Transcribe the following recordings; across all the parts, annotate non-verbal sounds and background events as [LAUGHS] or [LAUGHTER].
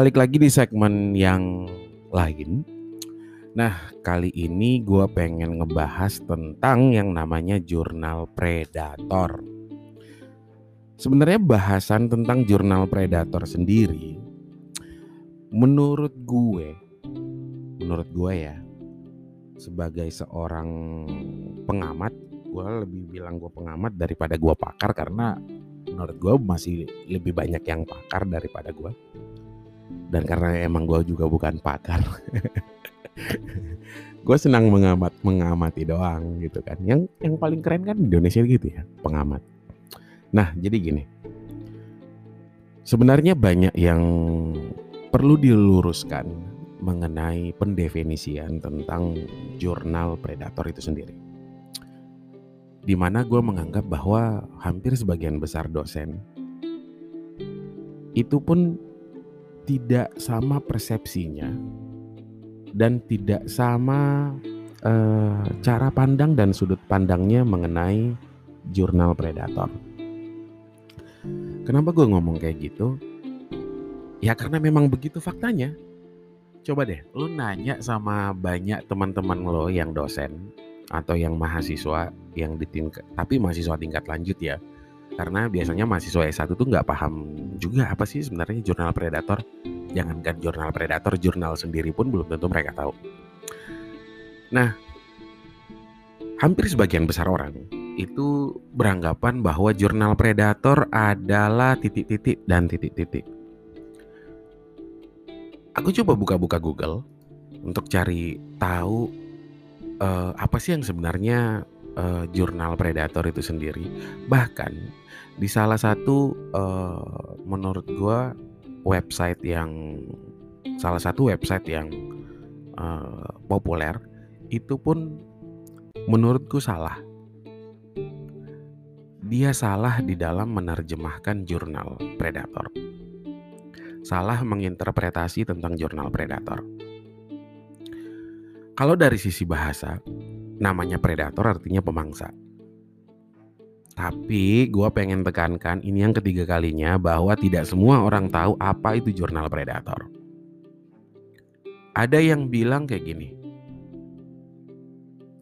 balik lagi di segmen yang lain. Nah, kali ini gue pengen ngebahas tentang yang namanya jurnal predator. Sebenarnya bahasan tentang jurnal predator sendiri, menurut gue, menurut gue ya, sebagai seorang pengamat, gue lebih bilang gue pengamat daripada gue pakar karena menurut gue masih lebih banyak yang pakar daripada gue dan karena emang gue juga bukan pakar [LAUGHS] gue senang mengamat mengamati doang gitu kan. Yang yang paling keren kan di Indonesia gitu ya pengamat. Nah jadi gini. Sebenarnya banyak yang perlu diluruskan mengenai pendefinisian tentang jurnal predator itu sendiri. Di mana gue menganggap bahwa hampir sebagian besar dosen itu pun tidak sama persepsinya dan tidak sama uh, cara pandang dan sudut pandangnya mengenai jurnal predator. Kenapa gue ngomong kayak gitu? Ya karena memang begitu faktanya. Coba deh, lo nanya sama banyak teman-teman lo yang dosen atau yang mahasiswa yang di tingkat tapi mahasiswa tingkat lanjut ya karena biasanya mahasiswa S1 tuh nggak paham juga apa sih sebenarnya jurnal predator jangankan jurnal predator jurnal sendiri pun belum tentu mereka tahu nah hampir sebagian besar orang itu beranggapan bahwa jurnal predator adalah titik-titik dan titik-titik aku coba buka-buka Google untuk cari tahu uh, apa sih yang sebenarnya uh, jurnal predator itu sendiri. Bahkan di salah satu uh, menurut gua website yang salah satu website yang uh, populer itu pun menurutku salah. Dia salah di dalam menerjemahkan jurnal predator. Salah menginterpretasi tentang jurnal predator. Kalau dari sisi bahasa, namanya predator artinya pemangsa. Tapi gue pengen tekankan ini yang ketiga kalinya bahwa tidak semua orang tahu apa itu jurnal predator. Ada yang bilang kayak gini.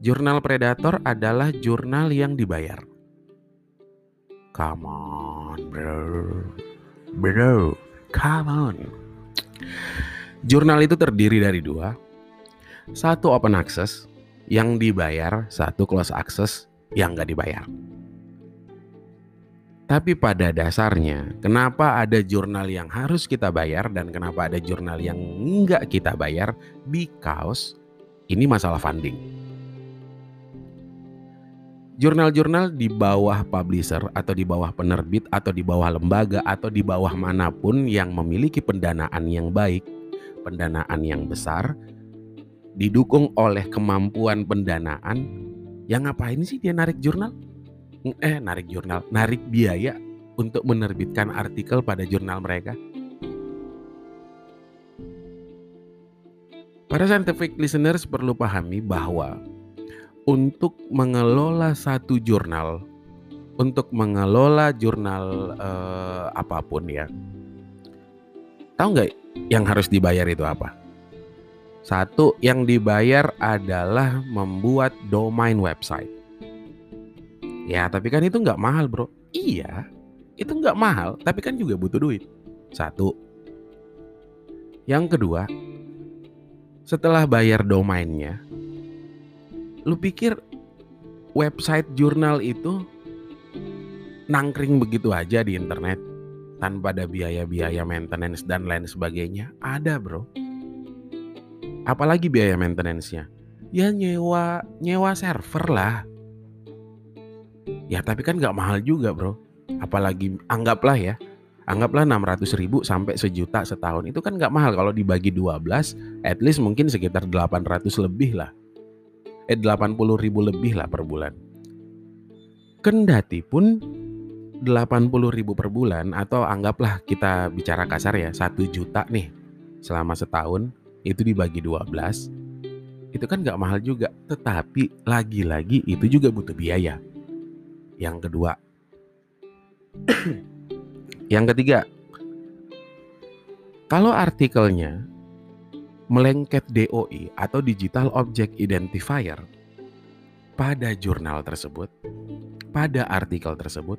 Jurnal predator adalah jurnal yang dibayar. Come on, bro. Bro, come on. Jurnal itu terdiri dari dua, satu open access yang dibayar, satu close access yang nggak dibayar. Tapi pada dasarnya, kenapa ada jurnal yang harus kita bayar dan kenapa ada jurnal yang nggak kita bayar? Because ini masalah funding. Jurnal-jurnal di bawah publisher atau di bawah penerbit atau di bawah lembaga atau di bawah mana pun yang memiliki pendanaan yang baik, pendanaan yang besar, didukung oleh kemampuan pendanaan, yang ngapain sih dia narik jurnal? Eh, narik jurnal, narik biaya untuk menerbitkan artikel pada jurnal mereka. Para scientific listeners perlu pahami bahwa untuk mengelola satu jurnal, untuk mengelola jurnal eh, apa pun ya, tahu nggak yang harus dibayar itu apa? Satu yang dibayar adalah membuat domain website. Ya, tapi kan itu nggak mahal, bro. Iya, itu nggak mahal, tapi kan juga butuh duit. Satu. Yang kedua, setelah bayar domainnya, lu pikir website jurnal itu nangkring begitu aja di internet tanpa ada biaya-biaya maintenance dan lain sebagainya? Ada, bro apalagi biaya maintenance-nya ya nyewa nyewa server lah ya tapi kan nggak mahal juga bro. Apalagi anggaplah ya anggaplah 600 ribu sampai sejuta setahun itu kan nggak mahal. Kalau dibagi 12 at least mungkin sekitar 800 lebih lah. Eh 80 ribu lebih lah per bulan. Kendati pun 80 ribu per bulan atau anggaplah kita bicara kasar ya satu juta nih selama setahun itu dibagi 12 itu kan nggak mahal juga. Tetapi lagi-lagi itu juga butuh biaya yang kedua yang ketiga Kalau artikelnya melengket DOI atau Digital Object Identifier pada jurnal tersebut, pada artikel tersebut,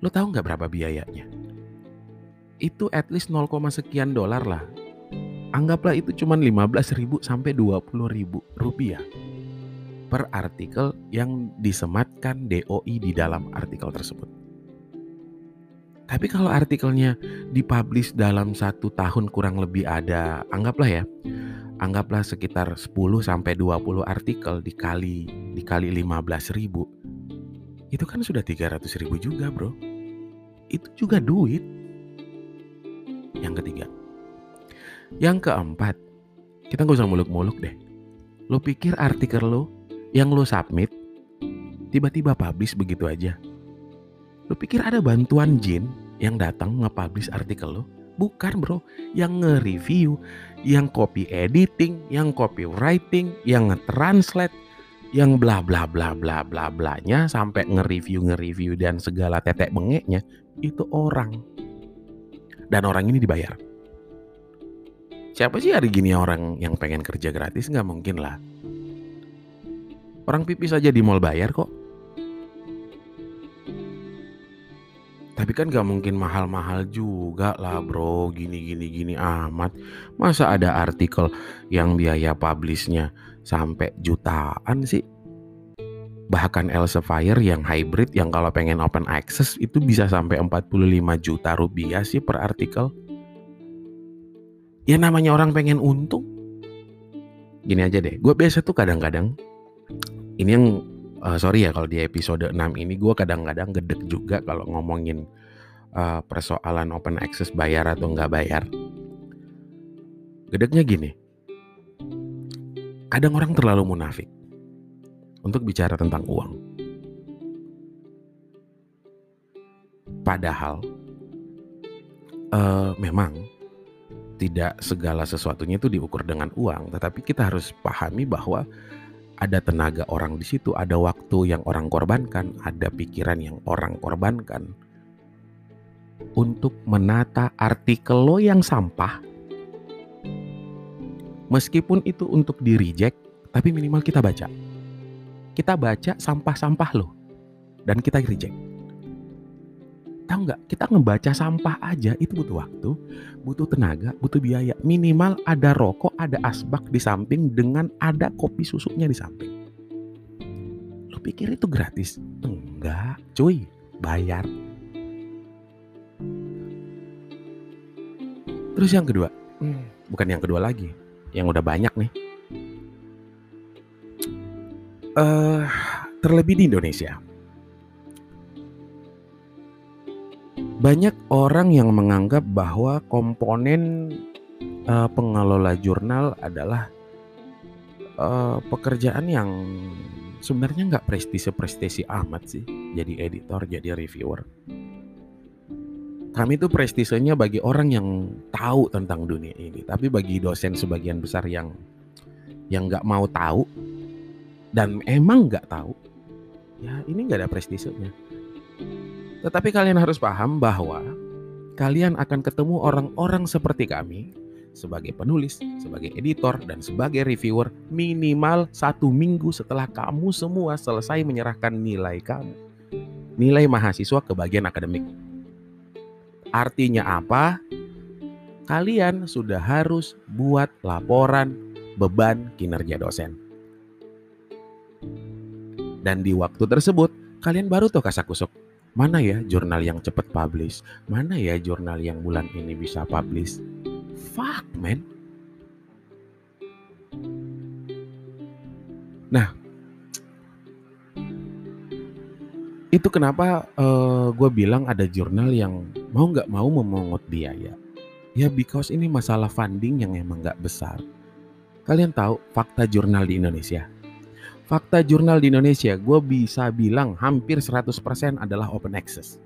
lo tahu nggak berapa biayanya? Itu at least 0, sekian dolar lah. Anggaplah itu cuma 15 ribu sampai 20 ribu rupiah per artikel yang disematkan DOI di dalam artikel tersebut. Tapi kalau artikelnya dipublish dalam satu tahun kurang lebih ada, anggaplah ya, anggaplah sekitar 10 sampai 20 artikel dikali dikali 15 ribu, itu kan sudah 300 ribu juga bro. Itu juga duit. Yang ketiga. Yang keempat, kita gak usah muluk-muluk deh. Lo pikir artikel lo yang lo submit tiba-tiba publish begitu aja? Lu pikir ada bantuan Jin yang datang nge-publish artikel lo? Bukan bro, yang nge-review, yang copy editing, yang copywriting, yang nge-translate, yang bla bla bla bla bla bla nya sampai nge-review nge-review dan segala tetek bengeknya itu orang. Dan orang ini dibayar. Siapa sih hari gini orang yang pengen kerja gratis? Nggak mungkin lah. Orang pipis aja di mall bayar kok. Tapi kan gak mungkin mahal-mahal juga lah bro. Gini gini gini amat. Masa ada artikel yang biaya publishnya sampai jutaan sih? Bahkan Elsevier yang hybrid yang kalau pengen open access itu bisa sampai 45 juta rupiah sih per artikel. Ya namanya orang pengen untung. Gini aja deh, gue biasa tuh kadang-kadang Ini yang uh, sorry ya kalau di episode 6 ini gue kadang-kadang gedek juga kalau ngomongin uh, persoalan open access bayar atau nggak bayar. Gedeknya gini, kadang orang terlalu munafik untuk bicara tentang uang. Padahal uh, memang tidak segala sesuatunya itu diukur dengan uang, tetapi kita harus pahami bahwa ada tenaga orang di situ, ada waktu yang orang korbankan, ada pikiran yang orang korbankan untuk menata artikel lo yang sampah. Meskipun itu untuk di reject, tapi minimal kita baca. Kita baca sampah-sampah lo dan kita reject. Tahu nggak? Kita ngebaca sampah aja itu butuh waktu, butuh tenaga, butuh biaya. Minimal ada rokok, ada asbak di samping dengan ada kopi susunya di samping. Lo pikir itu gratis? Enggak, cuy. Bayar. Terus yang kedua, hmm, bukan yang kedua lagi, yang udah banyak nih. Uh, terlebih di Indonesia. Banyak orang yang menganggap bahwa komponen uh, pengelola jurnal adalah uh, pekerjaan yang sebenarnya nggak prestise-prestisi amat sih. Jadi editor, jadi reviewer. Kami itu prestisenya bagi orang yang tahu tentang dunia ini, tapi bagi dosen sebagian besar yang yang nggak mau tahu dan emang nggak tahu, ya ini nggak ada prestisenya. Tetapi kalian harus paham bahwa kalian akan ketemu orang-orang seperti kami sebagai penulis, sebagai editor, dan sebagai reviewer minimal satu minggu setelah kamu semua selesai menyerahkan nilai kamu. Nilai mahasiswa ke bagian akademik. Artinya apa? Kalian sudah harus buat laporan beban kinerja dosen. Dan di waktu tersebut, kalian baru tuh kasak kusuk Mana ya jurnal yang cepat publish? Mana ya jurnal yang bulan ini bisa publish? Fuck, man. Nah, itu kenapa uh, gue bilang ada jurnal yang mau nggak mau memungut biaya. Ya because ini masalah funding yang emang nggak besar. Kalian tahu fakta jurnal di Indonesia? Fakta jurnal di Indonesia, gue bisa bilang hampir 100% adalah open access.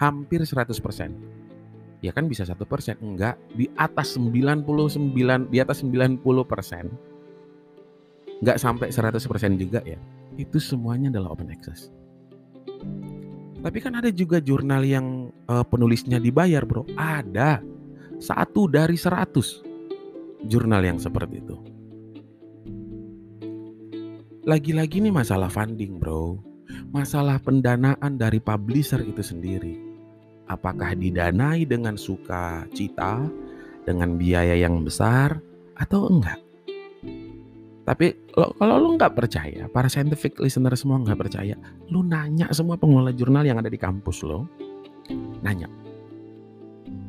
Hampir 100%. Ya kan bisa satu persen, enggak di atas 99 di atas 90 persen, enggak sampai 100 persen juga ya. Itu semuanya adalah open access. Tapi kan ada juga jurnal yang uh, penulisnya dibayar, bro. Ada. Satu dari seratus jurnal yang seperti itu. Lagi-lagi nih masalah funding bro. Masalah pendanaan dari publisher itu sendiri. Apakah didanai dengan suka cita, dengan biaya yang besar, atau enggak? Tapi lo, kalau lo nggak percaya, para scientific listener semua nggak percaya, lo nanya semua pengelola jurnal yang ada di kampus lo, nanya.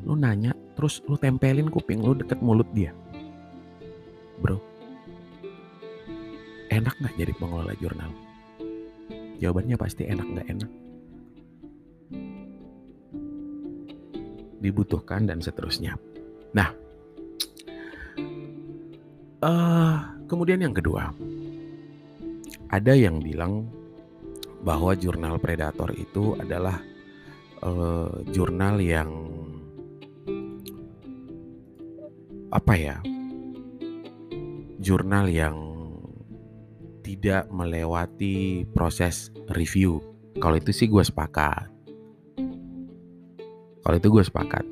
Lo nanya, terus lo tempelin kuping lo deket mulut dia. Bro, enak nggak jadi pengelola jurnal? Jawabannya pasti enak nggak enak. Dibutuhkan dan seterusnya. Nah, uh, kemudian yang kedua, ada yang bilang bahwa jurnal predator itu adalah uh, jurnal yang apa ya? Jurnal yang tidak melewati proses review. Kalau itu sih gue sepakat. Kalau itu gue sepakat.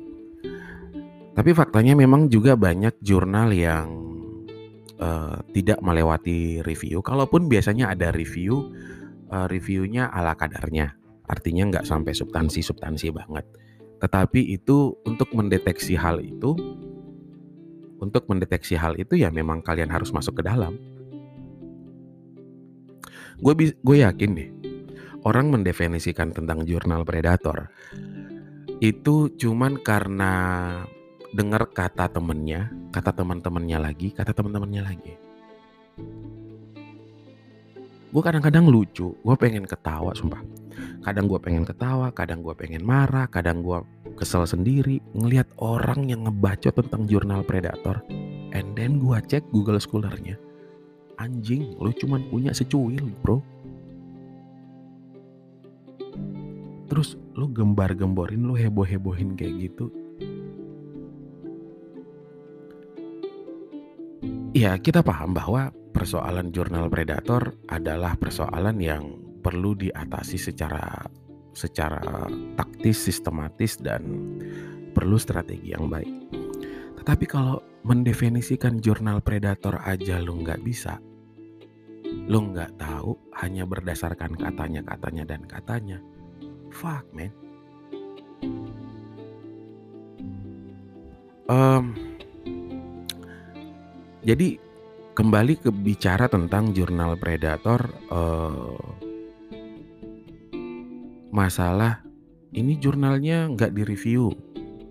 Tapi faktanya memang juga banyak jurnal yang uh, tidak melewati review. Kalaupun biasanya ada review, uh, reviewnya ala kadarnya. Artinya nggak sampai substansi-substansi banget. Tetapi itu untuk mendeteksi hal itu, untuk mendeteksi hal itu ya memang kalian harus masuk ke dalam Gue gue yakin deh, orang mendefinisikan tentang jurnal predator itu cuman karena dengar kata temennya, kata teman-temannya lagi, kata teman-temannya lagi. Gue kadang-kadang lucu, gue pengen ketawa sumpah. Kadang gue pengen ketawa, kadang gue pengen marah, kadang gue kesel sendiri ngelihat orang yang ngebaca tentang jurnal predator. And then gue cek Google Scholar-nya anjing lu cuman punya secuil bro terus lu gembar-gemborin lu heboh-hebohin kayak gitu ya kita paham bahwa persoalan jurnal predator adalah persoalan yang perlu diatasi secara secara taktis, sistematis dan perlu strategi yang baik. Tetapi kalau mendefinisikan jurnal predator aja lu nggak bisa, Lo nggak tahu hanya berdasarkan katanya, katanya, dan katanya. Fuck, man. Um, jadi kembali ke bicara tentang jurnal predator, uh, masalah ini jurnalnya nggak direview.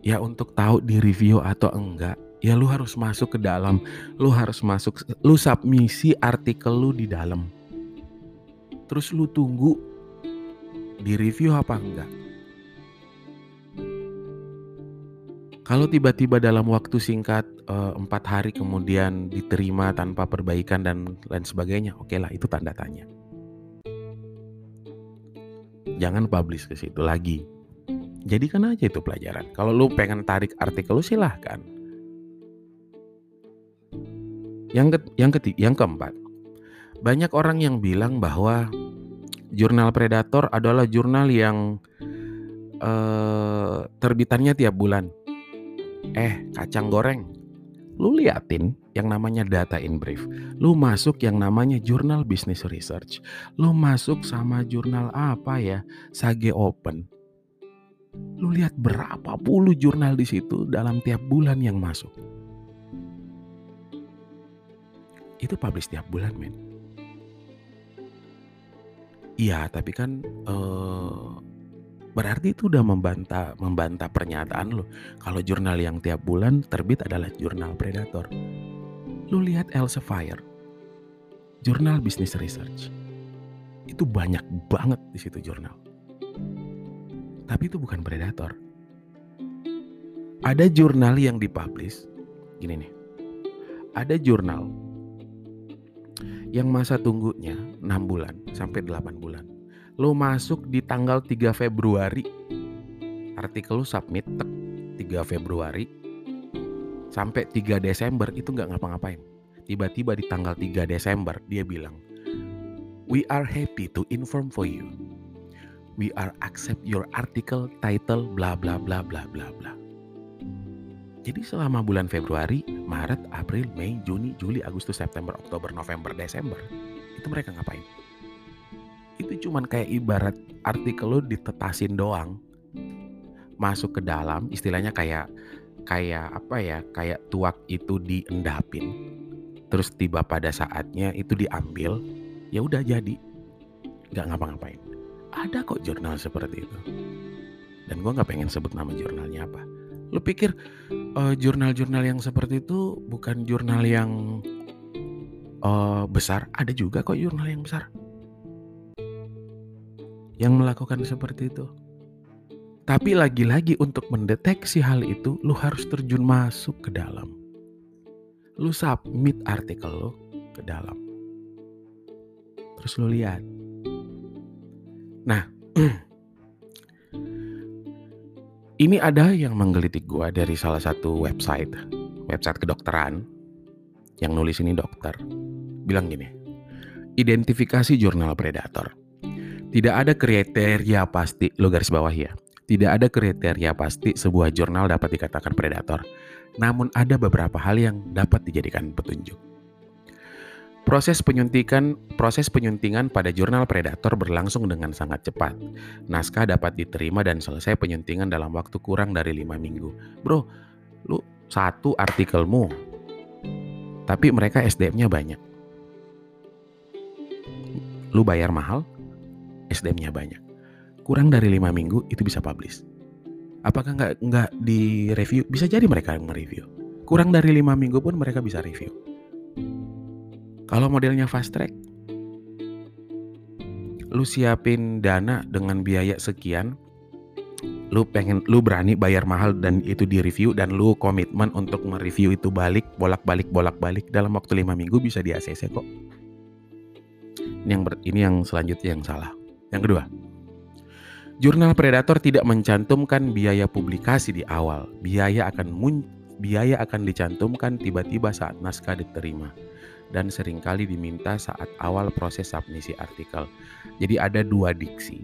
Ya untuk tahu direview atau enggak, ya lu harus masuk ke dalam, lu harus masuk, lu submisi artikel lu di dalam. Terus lu tunggu di review apa enggak. Kalau tiba-tiba dalam waktu singkat eh, empat hari kemudian diterima tanpa perbaikan dan lain sebagainya, oke okay lah itu tanda tanya. Jangan publish ke situ lagi. Jadikan aja itu pelajaran. Kalau lu pengen tarik artikel lu silahkan yang ke, yang ketiga, yang keempat, banyak orang yang bilang bahwa jurnal Predator adalah jurnal yang uh, terbitannya tiap bulan. Eh, kacang goreng. Lu liatin yang namanya data in brief. Lu masuk yang namanya jurnal business research. Lu masuk sama jurnal apa ya? Sage Open. Lu lihat berapa puluh jurnal di situ dalam tiap bulan yang masuk. Itu publish tiap bulan men. Iya tapi kan uh, berarti itu udah membantah membantah pernyataan lo kalau jurnal yang tiap bulan terbit adalah jurnal predator. Lu lihat Elsevier jurnal business research. Itu banyak banget di situ jurnal tapi itu bukan predator ada jurnal yang dipublish gini nih ada jurnal yang masa tunggunya 6 bulan sampai 8 bulan. Lo masuk di tanggal 3 Februari, artikel lo submit 3 Februari sampai 3 Desember itu nggak ngapa-ngapain. Tiba-tiba di tanggal 3 Desember dia bilang, We are happy to inform for you. We are accept your article, title, bla bla bla bla bla bla. Jadi selama bulan Februari, Maret, April, Mei, Juni, Juli, Agustus, September, Oktober, November, Desember, itu mereka ngapain? Itu cuman kayak ibarat artikel lo ditetasin doang. Masuk ke dalam, istilahnya kayak kayak apa ya? Kayak tuak itu diendapin. Terus tiba pada saatnya itu diambil, ya udah jadi. Nggak ngapa-ngapain. Ada kok jurnal seperti itu. Dan gue nggak pengen sebut nama jurnalnya apa Lu pikir uh, jurnal-jurnal yang seperti itu bukan jurnal yang uh, besar? Ada juga kok jurnal yang besar yang melakukan seperti itu. Tapi lagi-lagi untuk mendeteksi hal itu, lu harus terjun masuk ke dalam. Lu submit artikel lu ke dalam. Terus lu lihat. Nah, [CLEARS THROAT] Ini ada yang menggelitik gua dari salah satu website, website kedokteran, yang nulis ini dokter. Bilang gini, identifikasi jurnal predator. Tidak ada kriteria pasti, lo garis bawah ya. Tidak ada kriteria pasti sebuah jurnal dapat dikatakan predator. Namun ada beberapa hal yang dapat dijadikan petunjuk. Proses penyuntikan proses penyuntingan pada jurnal predator berlangsung dengan sangat cepat. Naskah dapat diterima dan selesai penyuntingan dalam waktu kurang dari lima minggu. Bro, lu satu artikelmu, tapi mereka SDM-nya banyak. Lu bayar mahal, SDM-nya banyak. Kurang dari lima minggu itu bisa publish. Apakah nggak nggak di review? Bisa jadi mereka yang mereview. Kurang dari lima minggu pun mereka bisa review kalau modelnya fast track, lu siapin dana dengan biaya sekian, lu pengen lu berani bayar mahal dan itu di review dan lu komitmen untuk mereview itu balik bolak-balik bolak-balik dalam waktu lima minggu bisa di ACC kok. Ini yang ber, ini yang selanjutnya yang salah. Yang kedua, Jurnal Predator tidak mencantumkan biaya publikasi di awal. Biaya akan mun, biaya akan dicantumkan tiba-tiba saat naskah diterima dan sering kali diminta saat awal proses submisi artikel. Jadi ada dua diksi.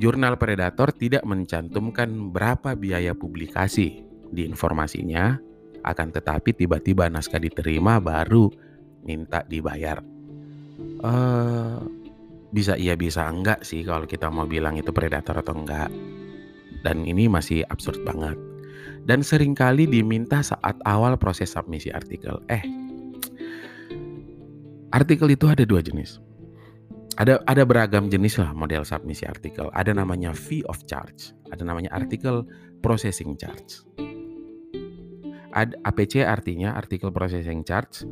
Jurnal Predator tidak mencantumkan berapa biaya publikasi di informasinya, akan tetapi tiba-tiba naskah diterima baru minta dibayar. Uh, bisa iya bisa enggak sih kalau kita mau bilang itu predator atau enggak. Dan ini masih absurd banget. Dan sering kali diminta saat awal proses submisi artikel. Eh, Artikel itu ada dua jenis. Ada ada beragam jenis lah model submisi artikel. Ada namanya fee of charge, ada namanya artikel processing charge. Ad, APC artinya artikel processing charge.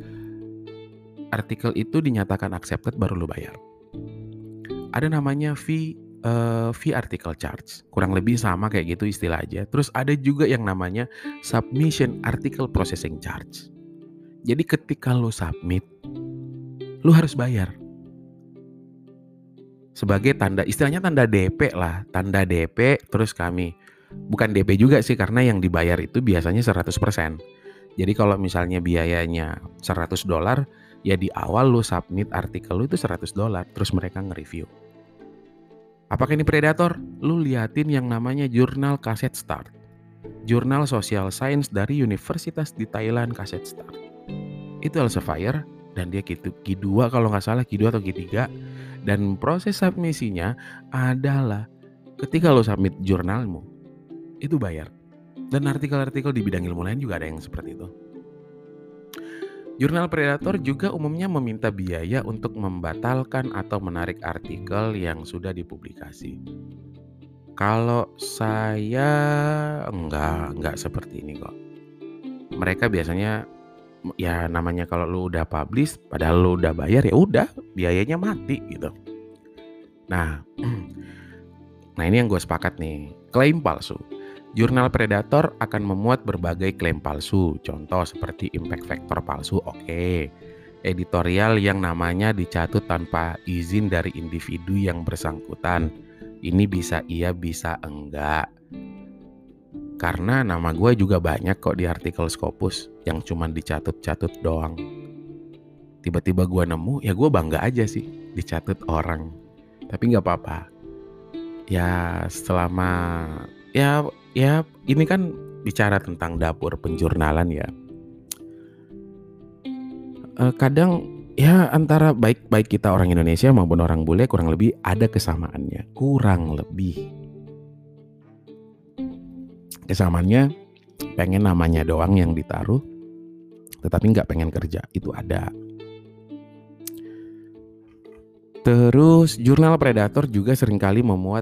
Artikel itu dinyatakan accepted baru lu bayar. Ada namanya fee uh, fee article charge. Kurang lebih sama kayak gitu istilah aja. Terus ada juga yang namanya submission article processing charge. Jadi ketika lo submit lu harus bayar. Sebagai tanda, istilahnya tanda DP lah, tanda DP terus kami. Bukan DP juga sih karena yang dibayar itu biasanya 100%. Jadi kalau misalnya biayanya 100 dolar, ya di awal lu submit artikel lu itu 100 dolar, terus mereka nge-review. Apakah ini predator? Lu liatin yang namanya jurnal kaset start. Jurnal Social Science dari Universitas di Thailand kaset start. Itu Elsevier dan dia Q, Q2 kalau nggak salah Q2 atau Q3 dan proses submisinya adalah ketika lo submit jurnalmu itu bayar dan artikel-artikel di bidang ilmu lain juga ada yang seperti itu Jurnal Predator juga umumnya meminta biaya untuk membatalkan atau menarik artikel yang sudah dipublikasi. Kalau saya enggak, enggak seperti ini kok. Mereka biasanya ya namanya kalau lu udah publish padahal lu udah bayar ya udah biayanya mati gitu. Nah, [CLEARS THROAT] nah ini yang gue sepakat nih, klaim palsu. Jurnal Predator akan memuat berbagai klaim palsu, contoh seperti impact factor palsu, oke. Okay. Editorial yang namanya dicatut tanpa izin dari individu yang bersangkutan. Ini bisa iya, bisa enggak. Karena nama gue juga banyak kok di artikel Scopus yang cuma dicatut-catut doang. Tiba-tiba gue nemu, ya gue bangga aja sih dicatut orang. Tapi nggak apa-apa. Ya selama ya ya ini kan bicara tentang dapur penjurnalan ya. Uh, kadang ya antara baik baik kita orang Indonesia maupun orang bule kurang lebih ada kesamaannya, kurang lebih. Kesamaannya pengen namanya doang yang ditaruh, tetapi nggak pengen kerja itu ada. Terus jurnal Predator juga sering kali memuat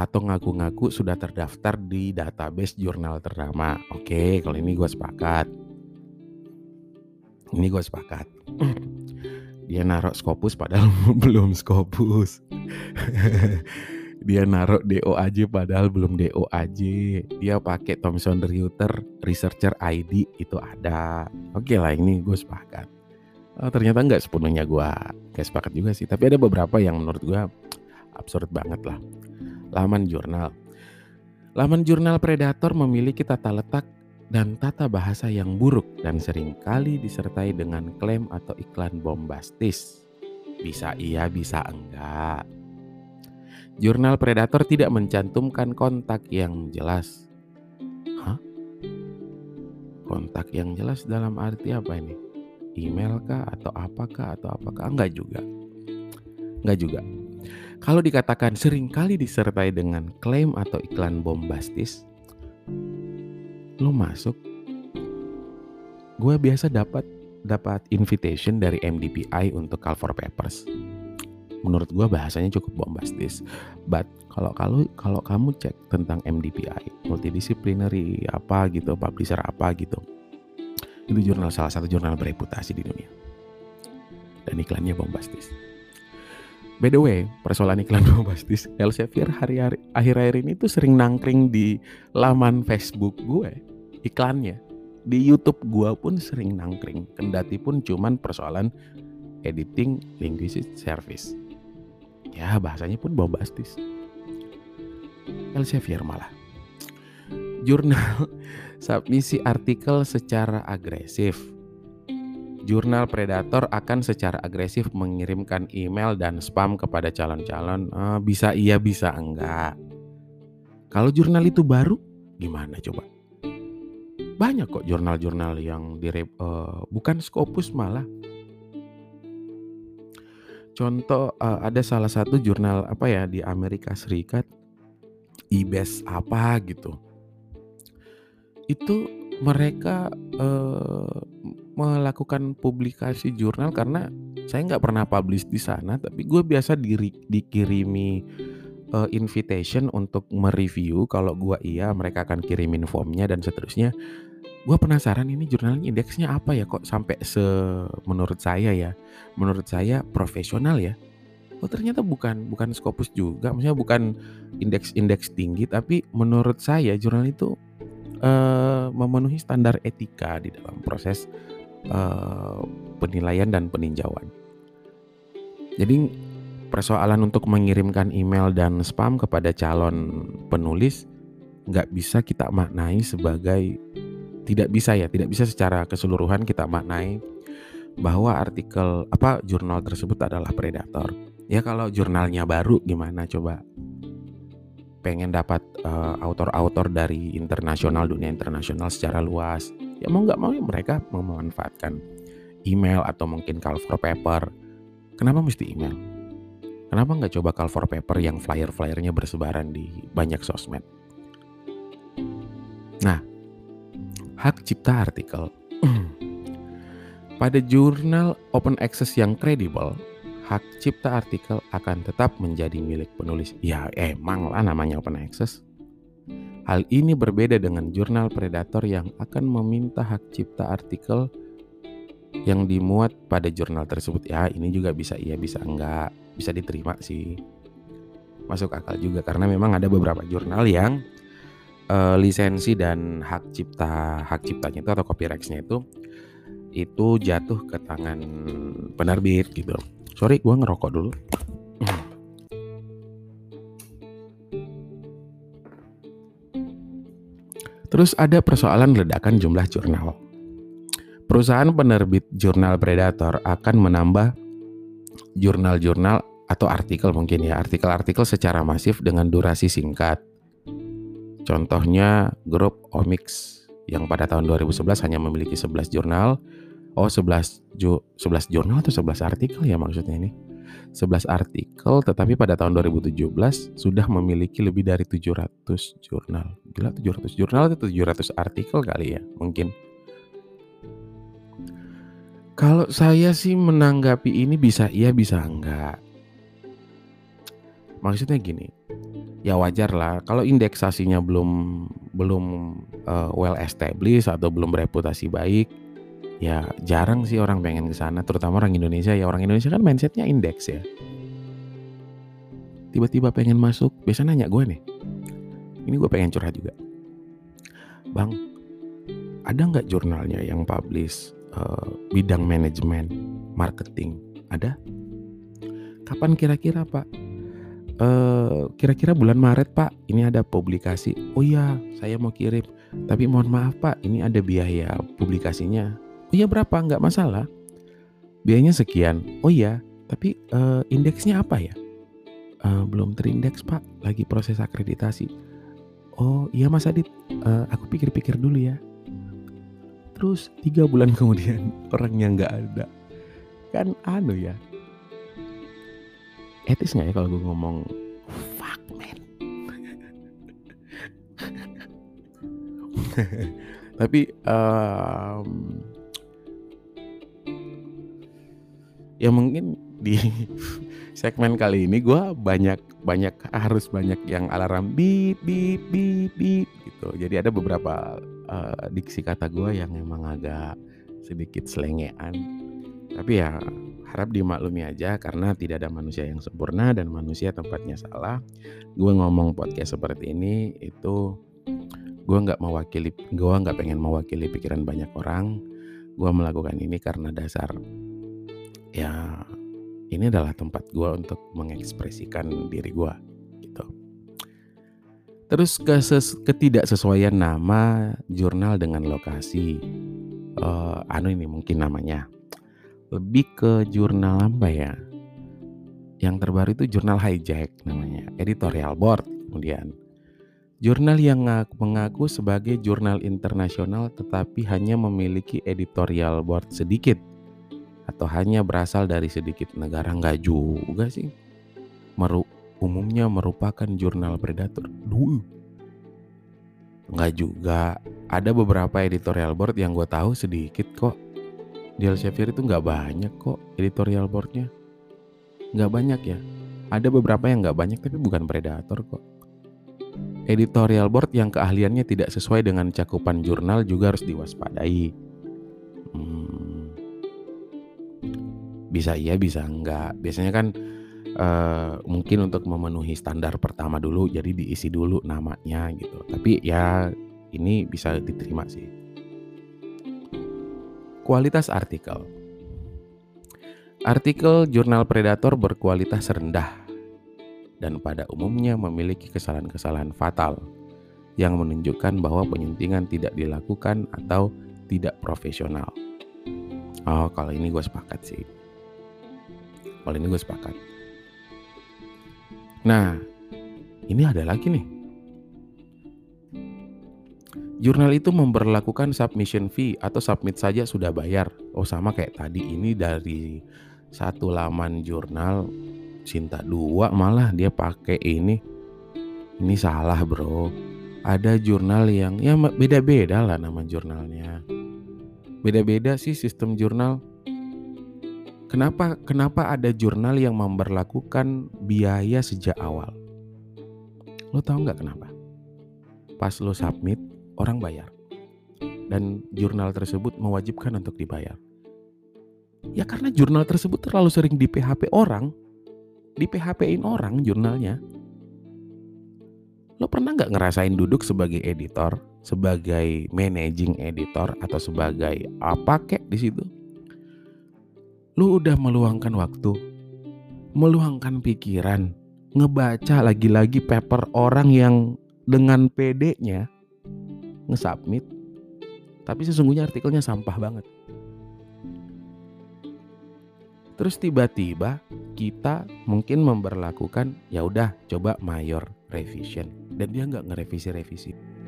atau ngaku-ngaku sudah terdaftar di database jurnal ternama. Oke, kalau ini gue sepakat. Ini gue sepakat. Dia naruh Scopus padahal [LAUGHS] belum Scopus. [LAUGHS] Dia naruh DOAJ padahal belum DOAJ. Dia pakai Thomson Reuters Researcher ID itu ada. Oke lah ini gue sepakat. Oh, ternyata nggak sepenuhnya gue kayak sepakat juga sih. Tapi ada beberapa yang menurut gue absurd banget lah laman jurnal. Laman jurnal Predator memiliki tata letak dan tata bahasa yang buruk dan sering kali disertai dengan klaim atau iklan bombastis. Bisa iya, bisa enggak. Jurnal Predator tidak mencantumkan kontak yang jelas. Hah? Kontak yang jelas dalam arti apa ini? Email kah atau apakah atau apakah? Enggak juga. Enggak juga. Kalau dikatakan sering kali disertai dengan klaim atau iklan bombastis, lo masuk. Gue biasa dapat dapat invitation dari MDPI untuk call for papers. Menurut gue bahasanya cukup bombastis. But kalau kalau kalau kamu cek tentang MDPI, multidisciplinary apa gitu, publisher apa gitu, itu jurnal salah satu jurnal bereputasi di dunia. Dan iklannya bombastis. By the way, persoalan iklan [LAUGHS] bombastis, Elsevier hari-hari akhir-akhir ini tuh sering nangkring di laman Facebook gue iklannya. Di YouTube gue pun sering nangkring, kendati pun cuman persoalan editing linguistic service. Ya bahasanya pun bombastis. Elsevier malah. Jurnal [LAUGHS] submisi artikel secara agresif Jurnal Predator akan secara agresif mengirimkan email dan spam kepada calon-calon. Uh, bisa iya, bisa enggak. Kalau jurnal itu baru, gimana coba? Banyak kok jurnal-jurnal yang di uh, bukan Scopus malah. Contoh uh, ada salah satu jurnal apa ya di Amerika Serikat, IBES apa gitu. Itu mereka uh, melakukan publikasi jurnal karena saya nggak pernah publish di sana, tapi gue biasa diri, dikirimi uh, invitation untuk mereview. Kalau gue iya, mereka akan kirimin formnya dan seterusnya. Gue penasaran ini jurnalnya indeksnya apa ya kok sampai se menurut saya ya, menurut saya profesional ya. Oh ternyata bukan bukan Scopus juga, maksudnya bukan indeks-indeks tinggi, tapi menurut saya jurnal itu uh, memenuhi standar etika di dalam proses uh, penilaian dan peninjauan. Jadi persoalan untuk mengirimkan email dan spam kepada calon penulis nggak bisa kita maknai sebagai tidak bisa ya, tidak bisa secara keseluruhan kita maknai bahwa artikel apa jurnal tersebut adalah predator. Ya kalau jurnalnya baru gimana coba? Pengen dapat uh, autor-autor dari internasional dunia internasional secara luas ya mau nggak mau ya mereka memanfaatkan email atau mungkin call for paper. Kenapa mesti email? Kenapa nggak coba call for paper yang flyer-flyernya bersebaran di banyak sosmed? Nah, hak cipta artikel. Pada jurnal open access yang kredibel, hak cipta artikel akan tetap menjadi milik penulis. Ya emang lah namanya open access. Hal ini berbeda dengan jurnal predator yang akan meminta hak cipta artikel yang dimuat pada jurnal tersebut. Ya, ini juga bisa iya, bisa enggak, bisa diterima sih. Masuk akal juga karena memang ada beberapa jurnal yang uh, lisensi dan hak cipta hak ciptanya itu atau copyrightnya itu itu jatuh ke tangan penerbit gitu. Sorry, gua ngerokok dulu. Terus ada persoalan ledakan jumlah jurnal. Perusahaan penerbit jurnal Predator akan menambah jurnal-jurnal atau artikel mungkin ya, artikel-artikel secara masif dengan durasi singkat. Contohnya grup Omix yang pada tahun 2011 hanya memiliki 11 jurnal. Oh, 11 ju 11 jurnal atau 11 artikel ya maksudnya ini. 11 artikel tetapi pada tahun 2017 sudah memiliki lebih dari 700 jurnal. Gila 700 jurnal atau 700 artikel kali ya mungkin. Kalau saya sih menanggapi ini bisa iya bisa enggak. Maksudnya gini, ya wajar lah. Kalau indeksasinya belum belum uh, well established atau belum bereputasi baik ya jarang sih orang pengen ke sana terutama orang Indonesia. Ya orang Indonesia kan mindsetnya indeks ya. Tiba-tiba pengen masuk biasa nanya gue nih ini gue pengen curhat juga. Bang ada nggak jurnalnya yang publish uh, bidang manajemen marketing? Ada? Kapan kira-kira pak kira-kira bulan Maret Pak, ini ada publikasi. Oh iya, saya mau kirim. Tapi mohon maaf Pak, ini ada biaya publikasinya. Oh iya berapa? Nggak masalah. Biayanya sekian. Oh iya, tapi uh, indeksnya apa ya? Uh, belum terindeks Pak, lagi proses akreditasi. Oh iya Mas Adit, uh, aku pikir-pikir dulu ya. Terus tiga bulan [LAUGHS] kemudian orangnya nggak ada. Kan anu ya, etis nggak ya kalau gue ngomong fuck man. [LAUGHS] Tapi um, ya mungkin di [LAUGHS] segmen kali ini gue banyak banyak harus banyak yang alarm bip bip bip bip gitu. Jadi ada beberapa uh, diksi kata gue yang emang agak sedikit selengean tapi ya harap dimaklumi aja karena tidak ada manusia yang sempurna dan manusia tempatnya salah. Gue ngomong podcast seperti ini itu gue nggak mewakili, gue nggak pengen mewakili pikiran banyak orang. Gue melakukan ini karena dasar ya ini adalah tempat gue untuk mengekspresikan diri gue gitu. Terus keses, ketidaksesuaian nama jurnal dengan lokasi. Uh, anu ini mungkin namanya lebih ke jurnal apa ya? Yang terbaru itu jurnal hijack namanya, editorial board kemudian. Jurnal yang mengaku sebagai jurnal internasional tetapi hanya memiliki editorial board sedikit atau hanya berasal dari sedikit negara nggak juga sih. Meru umumnya merupakan jurnal predator. Duh. Nggak juga. Ada beberapa editorial board yang gue tahu sedikit kok di Elsevier itu nggak banyak kok editorial boardnya. Nggak banyak ya. Ada beberapa yang nggak banyak tapi bukan predator kok. Editorial board yang keahliannya tidak sesuai dengan cakupan jurnal juga harus diwaspadai. Hmm, bisa iya bisa enggak biasanya kan uh, mungkin untuk memenuhi standar pertama dulu jadi diisi dulu namanya gitu. Tapi ya ini bisa diterima sih Kualitas artikel Artikel jurnal predator berkualitas rendah dan pada umumnya memiliki kesalahan-kesalahan fatal yang menunjukkan bahwa penyuntingan tidak dilakukan atau tidak profesional. Oh, kalau ini gue sepakat sih. Kalau ini gue sepakat. Nah, ini ada lagi nih Jurnal itu memperlakukan submission fee atau submit saja sudah bayar. Oh sama kayak tadi ini dari satu laman jurnal Cinta dua malah dia pakai ini. Ini salah bro. Ada jurnal yang ya beda-beda lah nama jurnalnya. Beda-beda sih sistem jurnal. Kenapa kenapa ada jurnal yang memperlakukan biaya sejak awal? Lo tau nggak kenapa? Pas lo submit orang bayar. Dan jurnal tersebut mewajibkan untuk dibayar. Ya karena jurnal tersebut terlalu sering di PHP orang, di PHP-in orang jurnalnya. Lo pernah nggak ngerasain duduk sebagai editor, sebagai managing editor atau sebagai apa kek di situ? Lo udah meluangkan waktu, meluangkan pikiran, ngebaca lagi-lagi paper orang yang dengan PD-nya nge-submit tapi sesungguhnya artikelnya sampah banget. Terus tiba-tiba kita mungkin memperlakukan ya udah coba mayor revision dan dia nggak ngerevisi-revisi.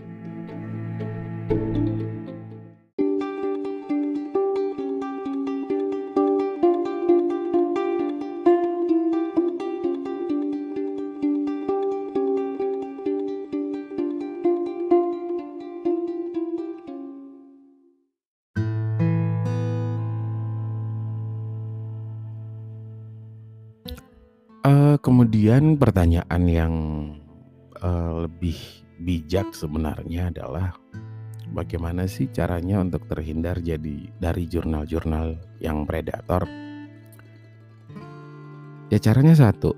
Kemudian pertanyaan yang, eee, lebih bijak sebenarnya adalah, bagaimana sih caranya untuk terhindar jadi dari jurnal-jurnal yang predator? Ya caranya satu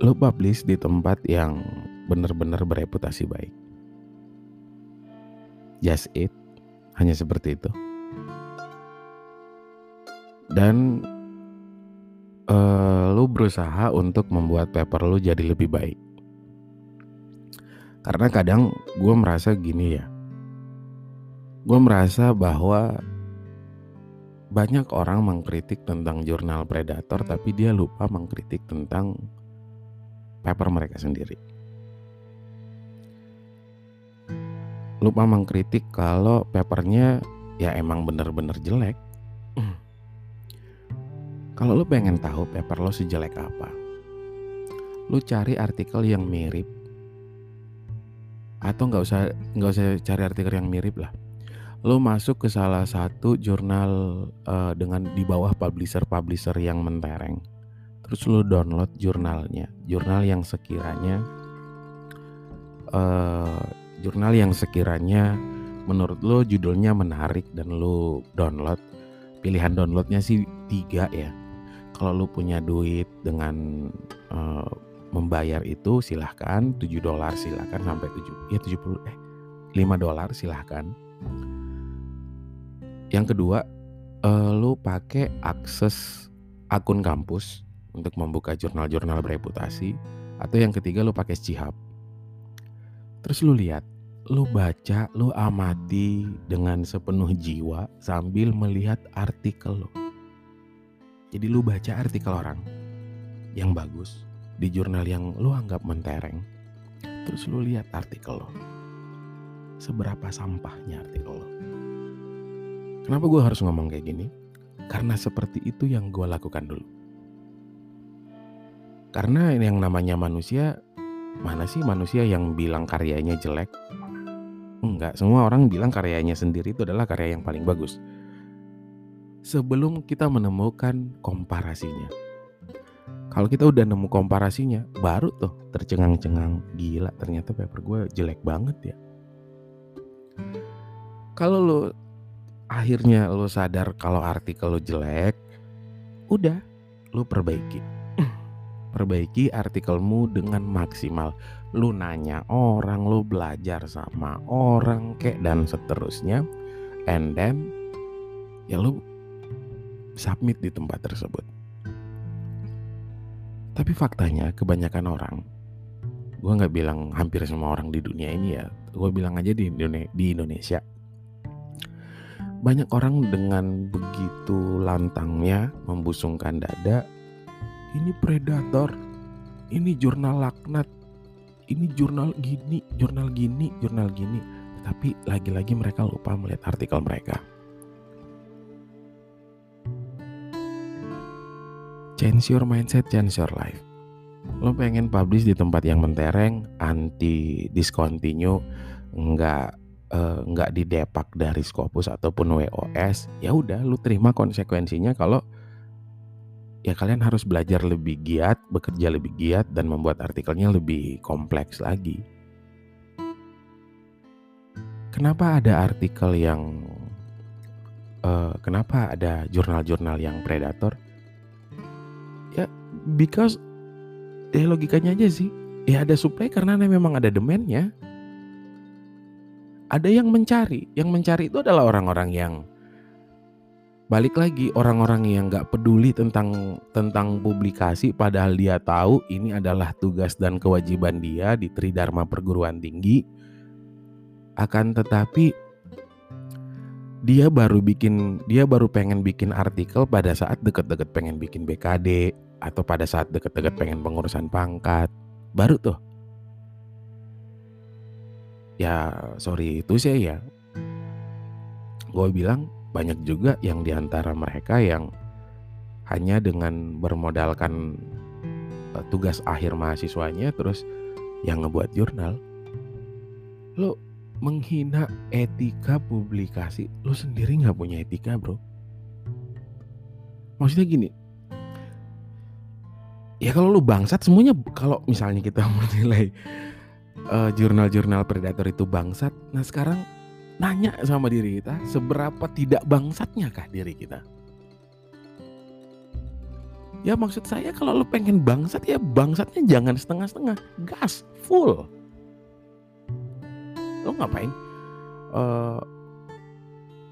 lu publish di tempat yang benar-benar bereputasi baik. Just it, hanya seperti itu. Dan berusaha untuk membuat paper lu jadi lebih baik. Karena kadang gue merasa gini ya. Gue merasa bahwa banyak orang mengkritik tentang jurnal predator tapi dia lupa mengkritik tentang paper mereka sendiri. Lupa mengkritik kalau papernya ya emang bener-bener jelek. Kalau lu pengen tahu paper lo sejelek apa, lu cari artikel yang mirip atau nggak usah nggak usah cari artikel yang mirip lah. Lu masuk ke salah satu jurnal uh, dengan di bawah publisher-publisher yang mentereng. Terus lu download jurnalnya, jurnal yang sekiranya uh, jurnal yang sekiranya menurut lu judulnya menarik dan lu download. Pilihan downloadnya sih tiga ya kalau lu punya duit dengan uh, membayar itu silahkan. 7 dolar silahkan sampai 7 ya 70 eh 5 dolar silahkan. Yang kedua uh, lu pakai akses akun kampus untuk membuka jurnal-jurnal bereputasi. Atau yang ketiga lu pakai Cihab terus lu lihat lu baca lu amati dengan sepenuh jiwa sambil melihat artikel lo jadi lu baca artikel orang yang bagus di jurnal yang lu anggap mentereng. Terus lu lihat artikel lo. Seberapa sampahnya artikel lo. Kenapa gue harus ngomong kayak gini? Karena seperti itu yang gue lakukan dulu. Karena yang namanya manusia, mana sih manusia yang bilang karyanya jelek? Enggak, semua orang bilang karyanya sendiri itu adalah karya yang paling bagus sebelum kita menemukan komparasinya. Kalau kita udah nemu komparasinya, baru tuh tercengang-cengang gila ternyata paper gue jelek banget ya. Kalau lo akhirnya lo sadar kalau artikel lo jelek, udah lo perbaiki. [CLEARS THROAT] Perbaiki artikelmu dengan maksimal. Lu nanya orang, lu belajar sama orang kek dan seterusnya. And then ya lu submit di tempat tersebut. Tapi faktanya kebanyakan orang, gue nggak bilang hampir semua orang di dunia ini ya, gue bilang aja di Indonesia, banyak orang dengan begitu lantangnya membusungkan dada, ini predator, ini jurnal laknat, ini jurnal gini, jurnal gini, jurnal gini. Tapi lagi-lagi mereka lupa melihat artikel mereka. Change your mindset, change your life. Lo pengen publish di tempat yang mentereng, anti discontinue, nggak uh, nggak didepak dari Scopus ataupun WOS, ya udah lu terima konsekuensinya kalau ya kalian harus belajar lebih giat, bekerja lebih giat dan membuat artikelnya lebih kompleks lagi. Kenapa ada artikel yang uh, kenapa ada jurnal-jurnal yang predator? Because ya logikanya aja sih. Ya ada supply karena memang ada demandnya. Ada yang mencari. Yang mencari itu adalah orang-orang yang balik lagi orang-orang yang nggak peduli tentang tentang publikasi padahal dia tahu ini adalah tugas dan kewajiban dia di Tridharma perguruan tinggi. Akan tetapi dia baru bikin dia baru pengen bikin artikel pada saat deket-deket pengen bikin BKD atau pada saat deket-deket pengen pengurusan pangkat. Baru tuh. Ya sorry itu sih ya. Gue bilang banyak juga yang di antara mereka yang hanya dengan bermodalkan uh, tugas akhir mahasiswanya terus yang ngebuat jurnal. Lo menghina etika publikasi lo sendiri nggak punya etika bro. Maksudnya gini ya kalau lu bangsat semuanya kalau misalnya kita [LAUGHS] menilai uh, jurnal-jurnal predator itu bangsat nah sekarang nanya sama diri kita seberapa tidak bangsatnya kah diri kita? Ya maksud saya kalau lu pengen bangsat ya bangsatnya jangan setengah-setengah gas full. Lo ngapain? Uh,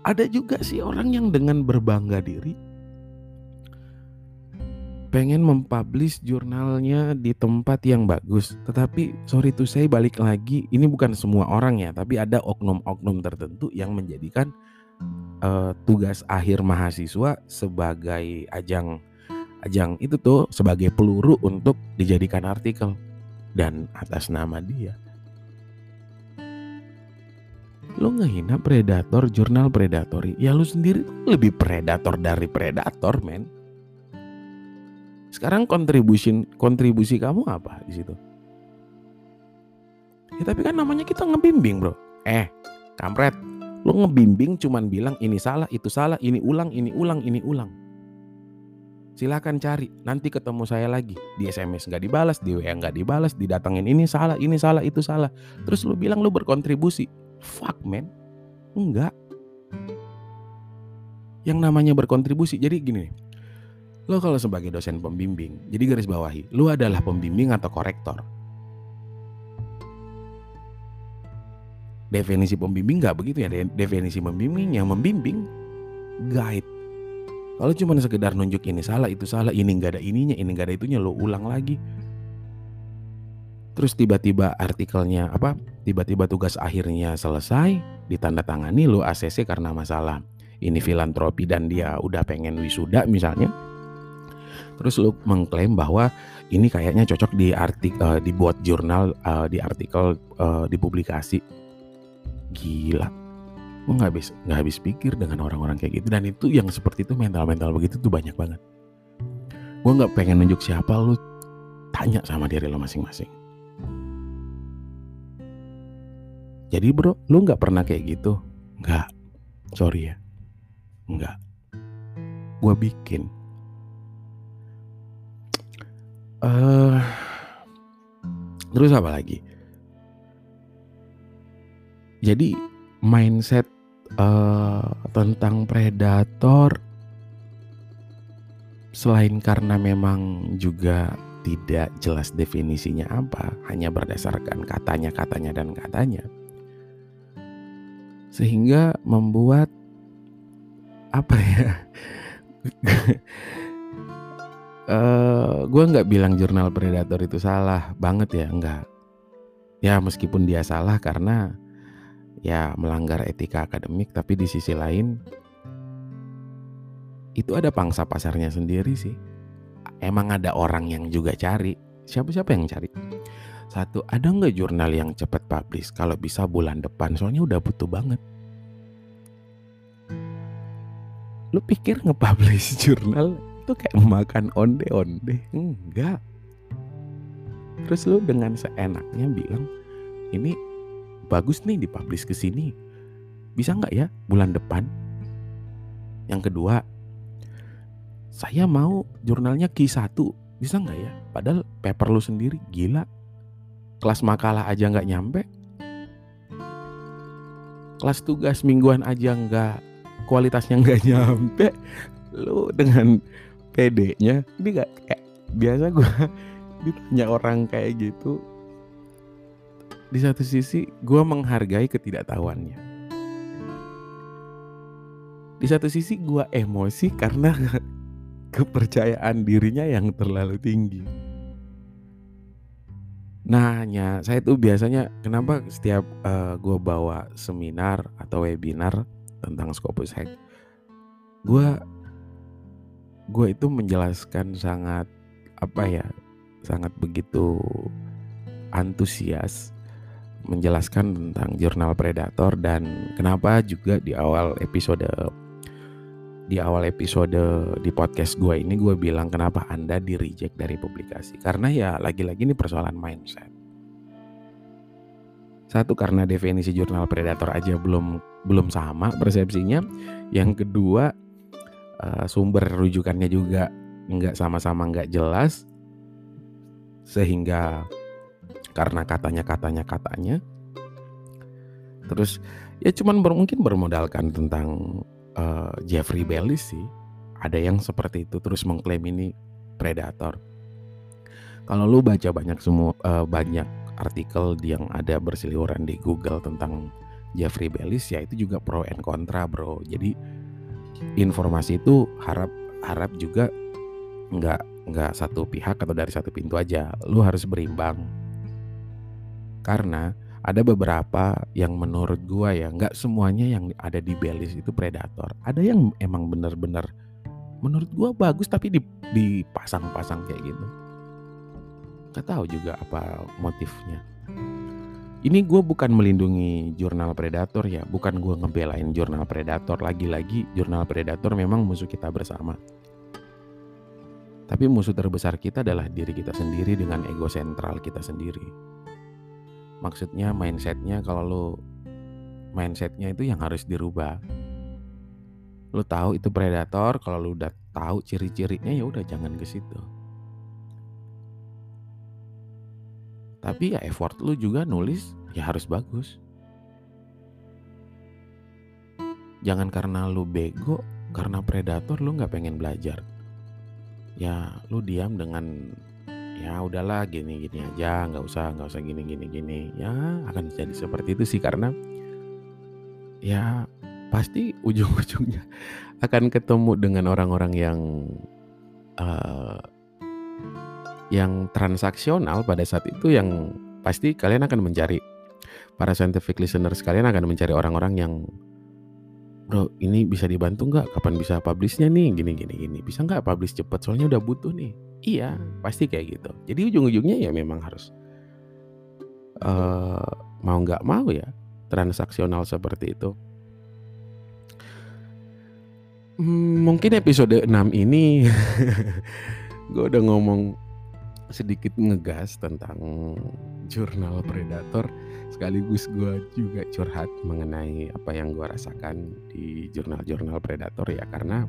ada juga sih orang yang dengan berbangga diri pengen mempublish jurnalnya di tempat yang bagus. Tetapi sorry tuh saya balik lagi, ini bukan semua orang ya, tapi ada oknum-oknum tertentu yang menjadikan uh, tugas akhir mahasiswa sebagai ajang ajang itu tuh sebagai peluru untuk dijadikan artikel dan atas nama dia. Lo ngehina predator jurnal predatory ya lo sendiri lebih predator dari predator men sekarang kontribusi kontribusi kamu apa di situ? Ya tapi kan namanya kita ngebimbing bro. Eh kampret. Lo ngebimbing cuman bilang ini salah itu salah ini ulang ini ulang ini ulang. Silakan cari. Nanti ketemu saya lagi. Di SMS nggak dibalas di WA nggak dibalas didatengin ini salah ini salah itu salah. Terus lu bilang lu berkontribusi. Fuck man. Enggak. Yang namanya berkontribusi. Jadi gini Lo kalau sebagai dosen pembimbing, jadi garis bawahi, lo adalah pembimbing atau korektor. Definisi pembimbing nggak begitu ya. Definisi pembimbing yang membimbing guide. Kalau cuma sekedar nunjuk ini salah, itu salah, ini nggak ada ininya, ini nggak ada itunya, lo ulang lagi terus tiba-tiba artikelnya apa tiba-tiba tugas akhirnya selesai ditandatangani lo ACC karena masalah ini filantropi dan dia udah pengen wisuda misalnya terus lo mengklaim bahwa ini kayaknya cocok di artikel uh, dibuat jurnal uh, di artikel uh, dipublikasi gila gue nggak habis nggak habis pikir dengan orang-orang kayak gitu dan itu yang seperti itu mental-mental begitu tuh banyak banget gue nggak pengen nunjuk siapa lu tanya sama diri lo masing-masing Jadi bro, lu nggak pernah kayak gitu? Nggak. Sorry ya. Nggak. Gue bikin. Uh, terus apa lagi? Jadi mindset uh, tentang predator selain karena memang juga tidak jelas definisinya apa, hanya berdasarkan katanya, katanya dan katanya sehingga membuat apa ya uh, eh, gue nggak bilang jurnal predator itu salah banget ya enggak ya meskipun dia salah karena ya melanggar etika akademik tapi di sisi lain itu ada pangsa pasarnya sendiri sih. Emang ada orang yang juga cari. Siapa-siapa yang cari? Satu, ada nggak jurnal yang cepat publish? Kalau bisa bulan depan, soalnya udah butuh banget. Lu pikir nge-publish [LAUGHS] jurnal itu kayak [LAUGHS] makan onde-onde? Enggak. Terus lu dengan seenaknya bilang, ini bagus nih dipublish ke sini. Bisa nggak ya bulan depan? Yang kedua, saya mau jurnalnya Q1. Bisa nggak ya? Padahal paper lu sendiri gila kelas makalah aja nggak nyampe kelas tugas mingguan aja nggak kualitasnya nggak [LAUGHS] nyampe lu dengan PD-nya ini gak kayak biasa gue [LAUGHS] ditanya orang kayak gitu. Di satu sisi gue menghargai ketidaktahuannya. Di satu sisi gue emosi karena [LAUGHS] kepercayaan dirinya yang terlalu tinggi. Nanya, saya tuh biasanya kenapa setiap uh, eh, gue bawa seminar atau webinar tentang Scopus Hack, gue gue itu menjelaskan sangat apa ya sangat begitu antusias menjelaskan tentang jurnal predator dan kenapa juga di awal episode di awal episode di podcast gue ini gue bilang kenapa anda di reject dari publikasi. Karena ya lagi-lagi ini persoalan mindset. Satu karena definisi jurnal predator aja belum belum sama persepsinya. Yang kedua uh, sumber rujukannya juga nggak sama-sama nggak jelas. Sehingga karena katanya katanya katanya. Terus ya cuman ber, mungkin bermodalkan tentang uh, Jeffrey Bellis sih. Ada yang seperti itu terus mengklaim ini predator. Kalau lu baca banyak semua uh, banyak artikel yang ada berseliweran di Google tentang Jeffrey Bellis ya itu juga pro and kontra bro. Jadi informasi itu harap harap juga nggak nggak satu pihak atau dari satu pintu aja. Lu harus berimbang. Karena ada beberapa yang menurut gua ya nggak semuanya yang ada di Belis itu predator. Ada yang emang bener-bener menurut gua bagus tapi dipasang-pasang kayak gitu. Nggak tahu juga apa motifnya ini gue bukan melindungi jurnal predator ya bukan gue ngebelain jurnal predator. Lagi-lagi jurnal predator memang musuh kita bersama. Tapi musuh terbesar kita adalah diri kita sendiri dengan ego sentral kita sendiri. Maksudnya mindsetnya kalau lo mindsetnya itu yang harus dirubah. Lo tahu itu predator kalau lo udah tahu ciri-cirinya ya udah jangan ke situ. Tapi ya effort lu juga nulis ya harus bagus. Jangan karena lu bego, karena predator lu nggak pengen belajar. Ya lu diam dengan ya udahlah gini gini aja nggak usah nggak usah gini gini gini ya akan jadi seperti itu sih karena ya pasti ujung-ujungnya [LAUGHS] akan ketemu dengan orang-orang yang uh, yang transaksional pada saat itu yang pasti kalian akan mencari para scientific listeners kalian akan mencari orang-orang yang bro ini bisa dibantu nggak? Kapan bisa publishnya nih? Gini gini gini. Bisa nggak publish cepet soalnya udah butuh nih. Iya. Pasti kayak gitu. Jadi ujung-ujungnya ya memang harus uh, mau nggak mau ya transaksional seperti itu. Hmm, mungkin episode 6 ini [LAUGHS] gue udah ngomong sedikit ngegas tentang jurnal predator sekaligus gue juga curhat mengenai apa yang gue rasakan di jurnal-jurnal predator ya karena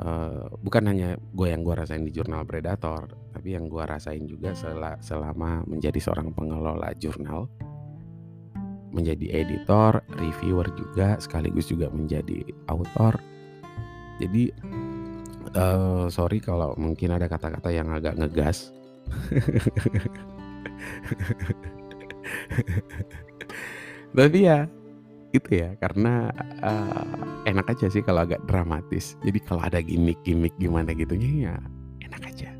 uh, bukan hanya gue yang gue rasain di jurnal predator tapi yang gue rasain juga sel selama menjadi seorang pengelola jurnal menjadi editor, reviewer juga sekaligus juga menjadi author. Jadi uh, sorry kalau mungkin ada kata-kata yang agak ngegas. [LAUGHS] [LAUGHS] Tapi ya itu ya karena uh, enak aja sih kalau agak dramatis. Jadi kalau ada gimmick-gimmick gimana gitunya ya enak aja.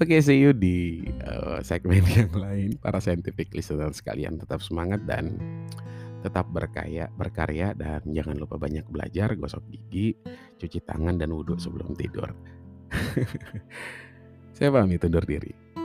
Oke, okay, see you di uh, segmen [LAUGHS] yang lain. Para scientific listener sekalian tetap semangat dan tetap berkaya, berkarya dan jangan lupa banyak belajar, gosok gigi, cuci tangan dan wudhu sebelum tidur. [LAUGHS] Saya pamit undur diri.